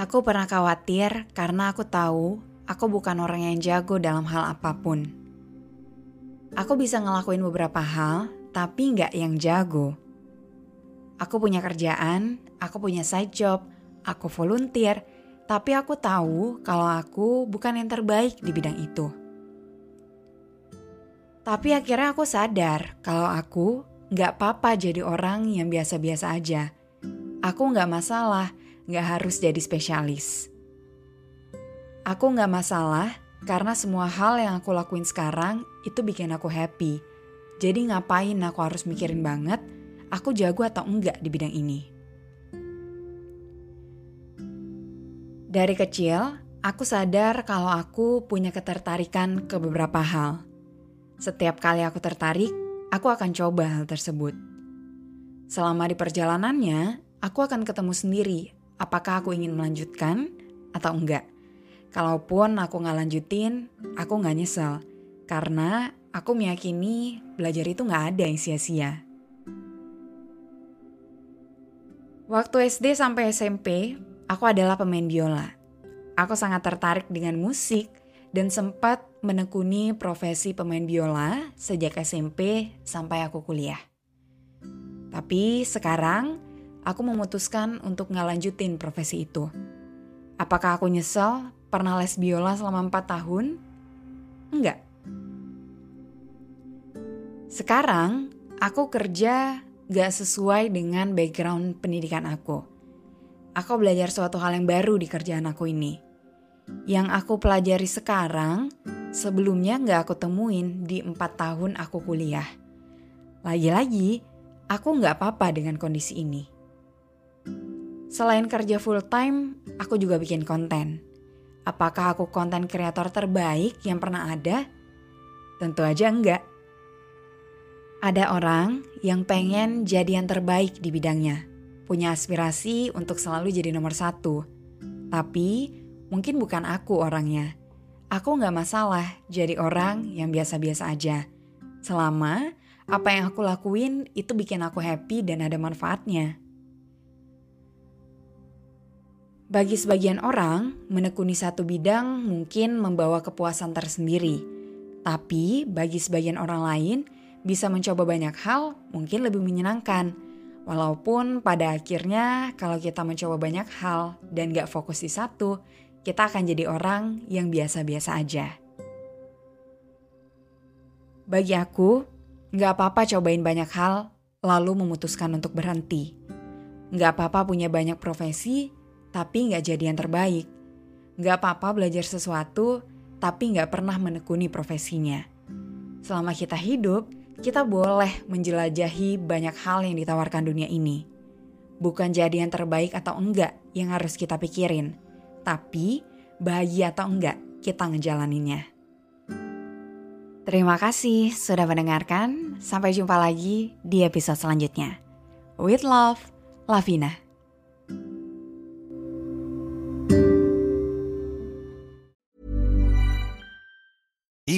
Aku pernah khawatir karena aku tahu aku bukan orang yang jago dalam hal apa pun. Aku bisa ngelakuin beberapa hal, tapi nggak yang jago. Aku punya kerjaan, aku punya side job, aku volunteer, tapi aku tahu kalau aku bukan yang terbaik di bidang itu. Tapi akhirnya aku sadar kalau aku nggak apa-apa jadi orang yang biasa-biasa aja. Aku nggak masalah nggak harus jadi spesialis. Aku nggak masalah karena semua hal yang aku lakuin sekarang itu bikin aku happy. Jadi ngapain aku harus mikirin banget aku jago atau enggak di bidang ini. Dari kecil, aku sadar kalau aku punya ketertarikan ke beberapa hal. Setiap kali aku tertarik, aku akan coba hal tersebut. Selama di perjalanannya, aku akan ketemu sendiri apakah aku ingin melanjutkan atau enggak. Kalaupun aku nggak lanjutin, aku nggak nyesel. Karena aku meyakini belajar itu nggak ada yang sia-sia. Waktu SD sampai SMP, aku adalah pemain biola. Aku sangat tertarik dengan musik dan sempat menekuni profesi pemain biola sejak SMP sampai aku kuliah. Tapi sekarang aku memutuskan untuk ngelanjutin profesi itu. Apakah aku nyesel pernah les biola selama 4 tahun? Enggak. Sekarang, aku kerja gak sesuai dengan background pendidikan aku. Aku belajar suatu hal yang baru di kerjaan aku ini. Yang aku pelajari sekarang, sebelumnya gak aku temuin di 4 tahun aku kuliah. Lagi-lagi, aku gak apa-apa dengan kondisi ini. Selain kerja full time, aku juga bikin konten. Apakah aku konten kreator terbaik yang pernah ada? Tentu aja enggak. Ada orang yang pengen jadi yang terbaik di bidangnya, punya aspirasi untuk selalu jadi nomor satu. Tapi mungkin bukan aku orangnya. Aku nggak masalah jadi orang yang biasa-biasa aja. Selama apa yang aku lakuin itu bikin aku happy dan ada manfaatnya. Bagi sebagian orang, menekuni satu bidang mungkin membawa kepuasan tersendiri. Tapi bagi sebagian orang lain, bisa mencoba banyak hal mungkin lebih menyenangkan. Walaupun pada akhirnya kalau kita mencoba banyak hal dan gak fokus di satu, kita akan jadi orang yang biasa-biasa aja. Bagi aku, gak apa-apa cobain banyak hal lalu memutuskan untuk berhenti. Gak apa-apa punya banyak profesi tapi nggak jadi yang terbaik. Nggak apa-apa belajar sesuatu, tapi nggak pernah menekuni profesinya. Selama kita hidup, kita boleh menjelajahi banyak hal yang ditawarkan dunia ini. Bukan jadi yang terbaik atau enggak yang harus kita pikirin, tapi bahagia atau enggak kita ngejalaninnya. Terima kasih sudah mendengarkan. Sampai jumpa lagi di episode selanjutnya. With love, Lavina.